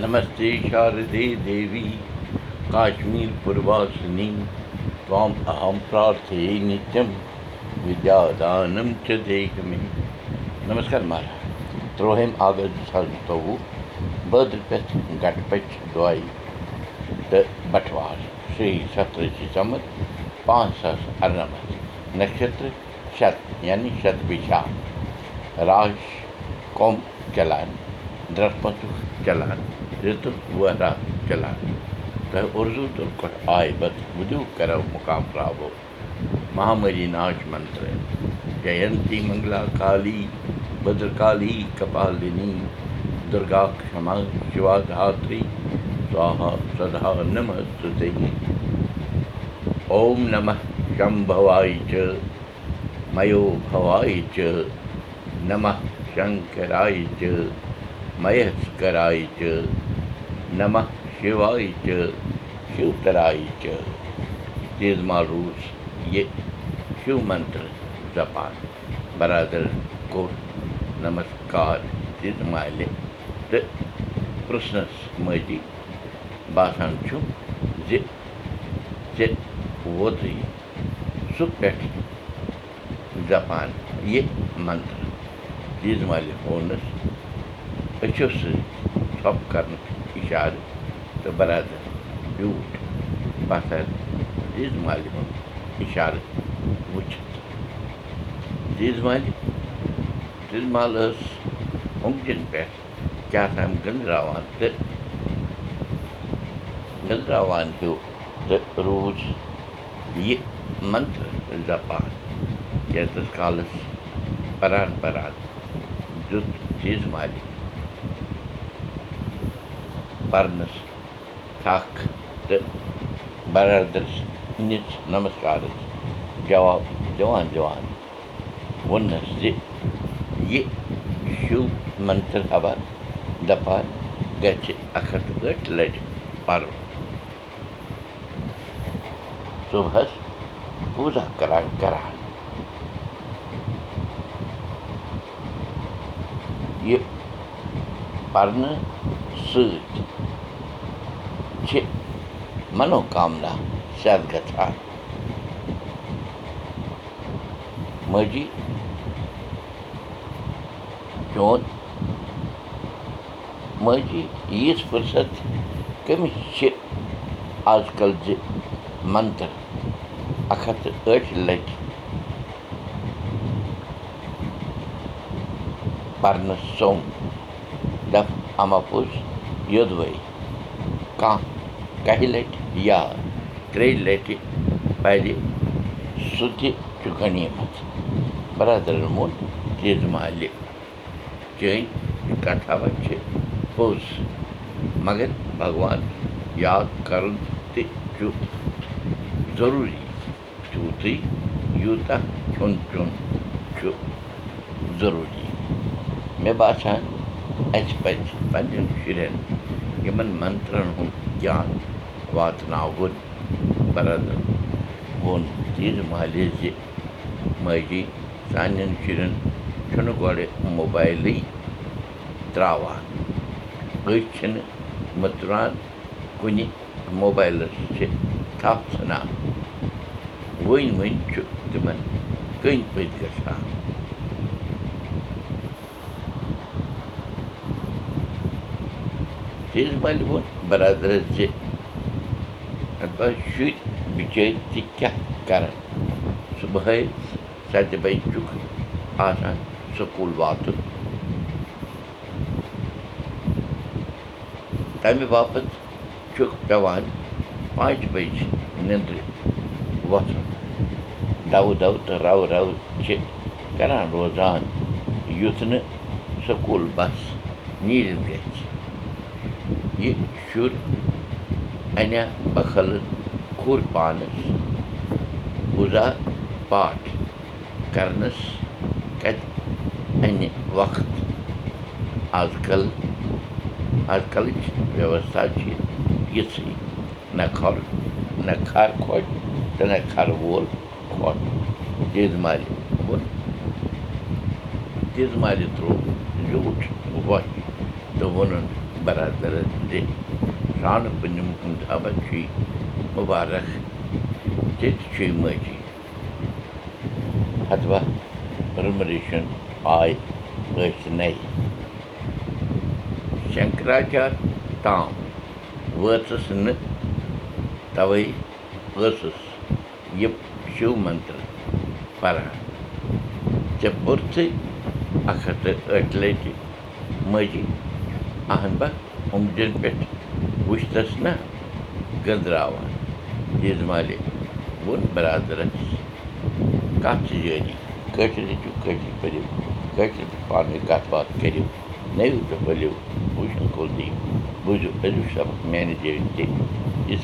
नमस्ते शारदे देवी काश्मीरपूर्वासिनी त्वाम् अहं प्रार्थये नित्यं विद्यादानं च देह मे नमस्कार महाराज। त्रोहेम आगत संतो बद्रपथ घटपथ द्वाई द बटवार श्री सत्र सितंबर पाँच सौ अरनमत नक्षत्र शत यानी शत विशा राश कौम चलान दृष्पतु चलान। تۄہہِ اُردو تہٕ راوو مہامری ناچ منترٛ جَینتی منٛگلا کالی بدرکالی کپالِنی دُرگا کما شِوا دھتری سوہا سدا نمستُتے اوم نمः شمبھواے چ مَیو بھواے چ نمः شنکراے چ مہیشکراے چ نمः شِواے چ شِوتراے چ تیز ماروٗس یہِ شِو منتر زپان برادر کوٚر نمسکار دِژ مالہِ تہٕ پرٛژھنَس مٲلی باسان چھُم زِ ژےٚ ووتُے سُہ پٮ۪ٹھ زپان یہِ منتر دیٖژ مالہِ ووٚنُس أچھو سۭتۍ ژھۄپہٕ کَرنُک اِشارٕ تہٕ برادر بیوٗٹھ پَتھر دیٖژ مالہِ ہُنٛد اِشارٕ مالہِ ٲس اوٚنٛگجَن پٮ۪ٹھ کیٛاہ تام گٔنٛزراوان تہٕ گٔنٛزراوان ہیوٗ تہٕ روٗز یہِ منتر زپان پَرنَس تھَکھ تہٕ بَرادَرَس نِژ نمسکارَس جواب دِوان دِوان ووٚننَس زِ یہِ شِو منتر حبا دَپان گژھِ اَکھ ہَتھ ٲٹھِ لَٹہِ پَرُن صُبحَس پوٗزا کَران کَران یہِ پَرنہٕ سۭتۍ چھِ منوکامنا سیٚد گژھان ماجی چون ماجی ییٖژ فٕرست کٔمِس چھِ آز کَل کَہہِ لَٹہِ یا ترٛیٚیہِ لَٹہِ پَرِ سُہ تہِ چھُ غنیٖمت بَرادَرَن ووٚن تیز مالہِ چٲنۍ کَتھاہ چھِ پوٚز مگر بھگوان یاد کَرُن تہِ چھُ ضروٗری واتناوُن بَرادَر ووٚن تیٖژ مالہِ زِ ماجی سانٮ۪ن شُرٮ۪ن چھُنہٕ گۄڈٕ موبایلٕے ترٛاوان أسۍ چھِنہٕ مٔژران کُنہِ موبایلَس تھپھ ژھٕنان ؤنۍ ؤنۍ چھُ تِمَن کٔنۍ پٔتۍ گژھان مالہِ ووٚن بَرادَرَس زِ شُرۍ بِچٲرۍ تہِ کیٛاہ کَرَن صُبحٲے سَتہِ بَجہِ چھُکھ آسان سکوٗل واتُن تَمہِ باپَتھ چھُکھ پٮ۪وان پانٛژِ بَجہِ نیٚنٛدرِ وۄتھُن دَوٕ دَوٕ تہٕ رَوٕ رَوٕ چھِ کَران روزان یُتھ نہٕ سکوٗل بَس نیٖرِتھ گژھِ یہِ شُر اَنیا بَخلہٕ کھوٗر پانَس پاٹھ کَرنَس کَتہِ اَنہِ وقت آز کَل آز کَلٕچ وٮ۪وَستھا چھِ یِژھٕے نہ کھۄر نہ کھَر کھۄچ تہٕ نہ کھَرٕ وول کھۄٹھ دیٖد مالہِ ووٚن دیٖد مالہِ ترٛوو زیوٗٹھ وۄٹھ تہٕ ووٚنُن برادرَس زِ سرٛانہٕ پُنِم ہُنٛد حبت چھُے مُبارک ژےٚ تہِ چھُے ماجی ٲسۍ نَیہِ شنکراچار تام وٲژٕس نہٕ تَوَے ٲسٕس یہِ شِو منتر پَران ژےٚ پوٚرژٕے اَکھ تہٕ پٮ۪ٹھ وٕچھتَس نہ گٔنٛزراوان یِژ مالہِ ووٚن بَرادَرَس کَتھ چھِ جٲری کٲشِر ہیٚچھِو کٲشِر پٔرِو کٲشِر پٲٹھۍ پانہٕ ؤنۍ کَتھ باتھ کٔرِو نٔوِو تہٕ ؤلِو وٕچھنہٕ دِیِو بوٗزِو أزیُک سبق میٛانہِ جٲری تہِ یہِ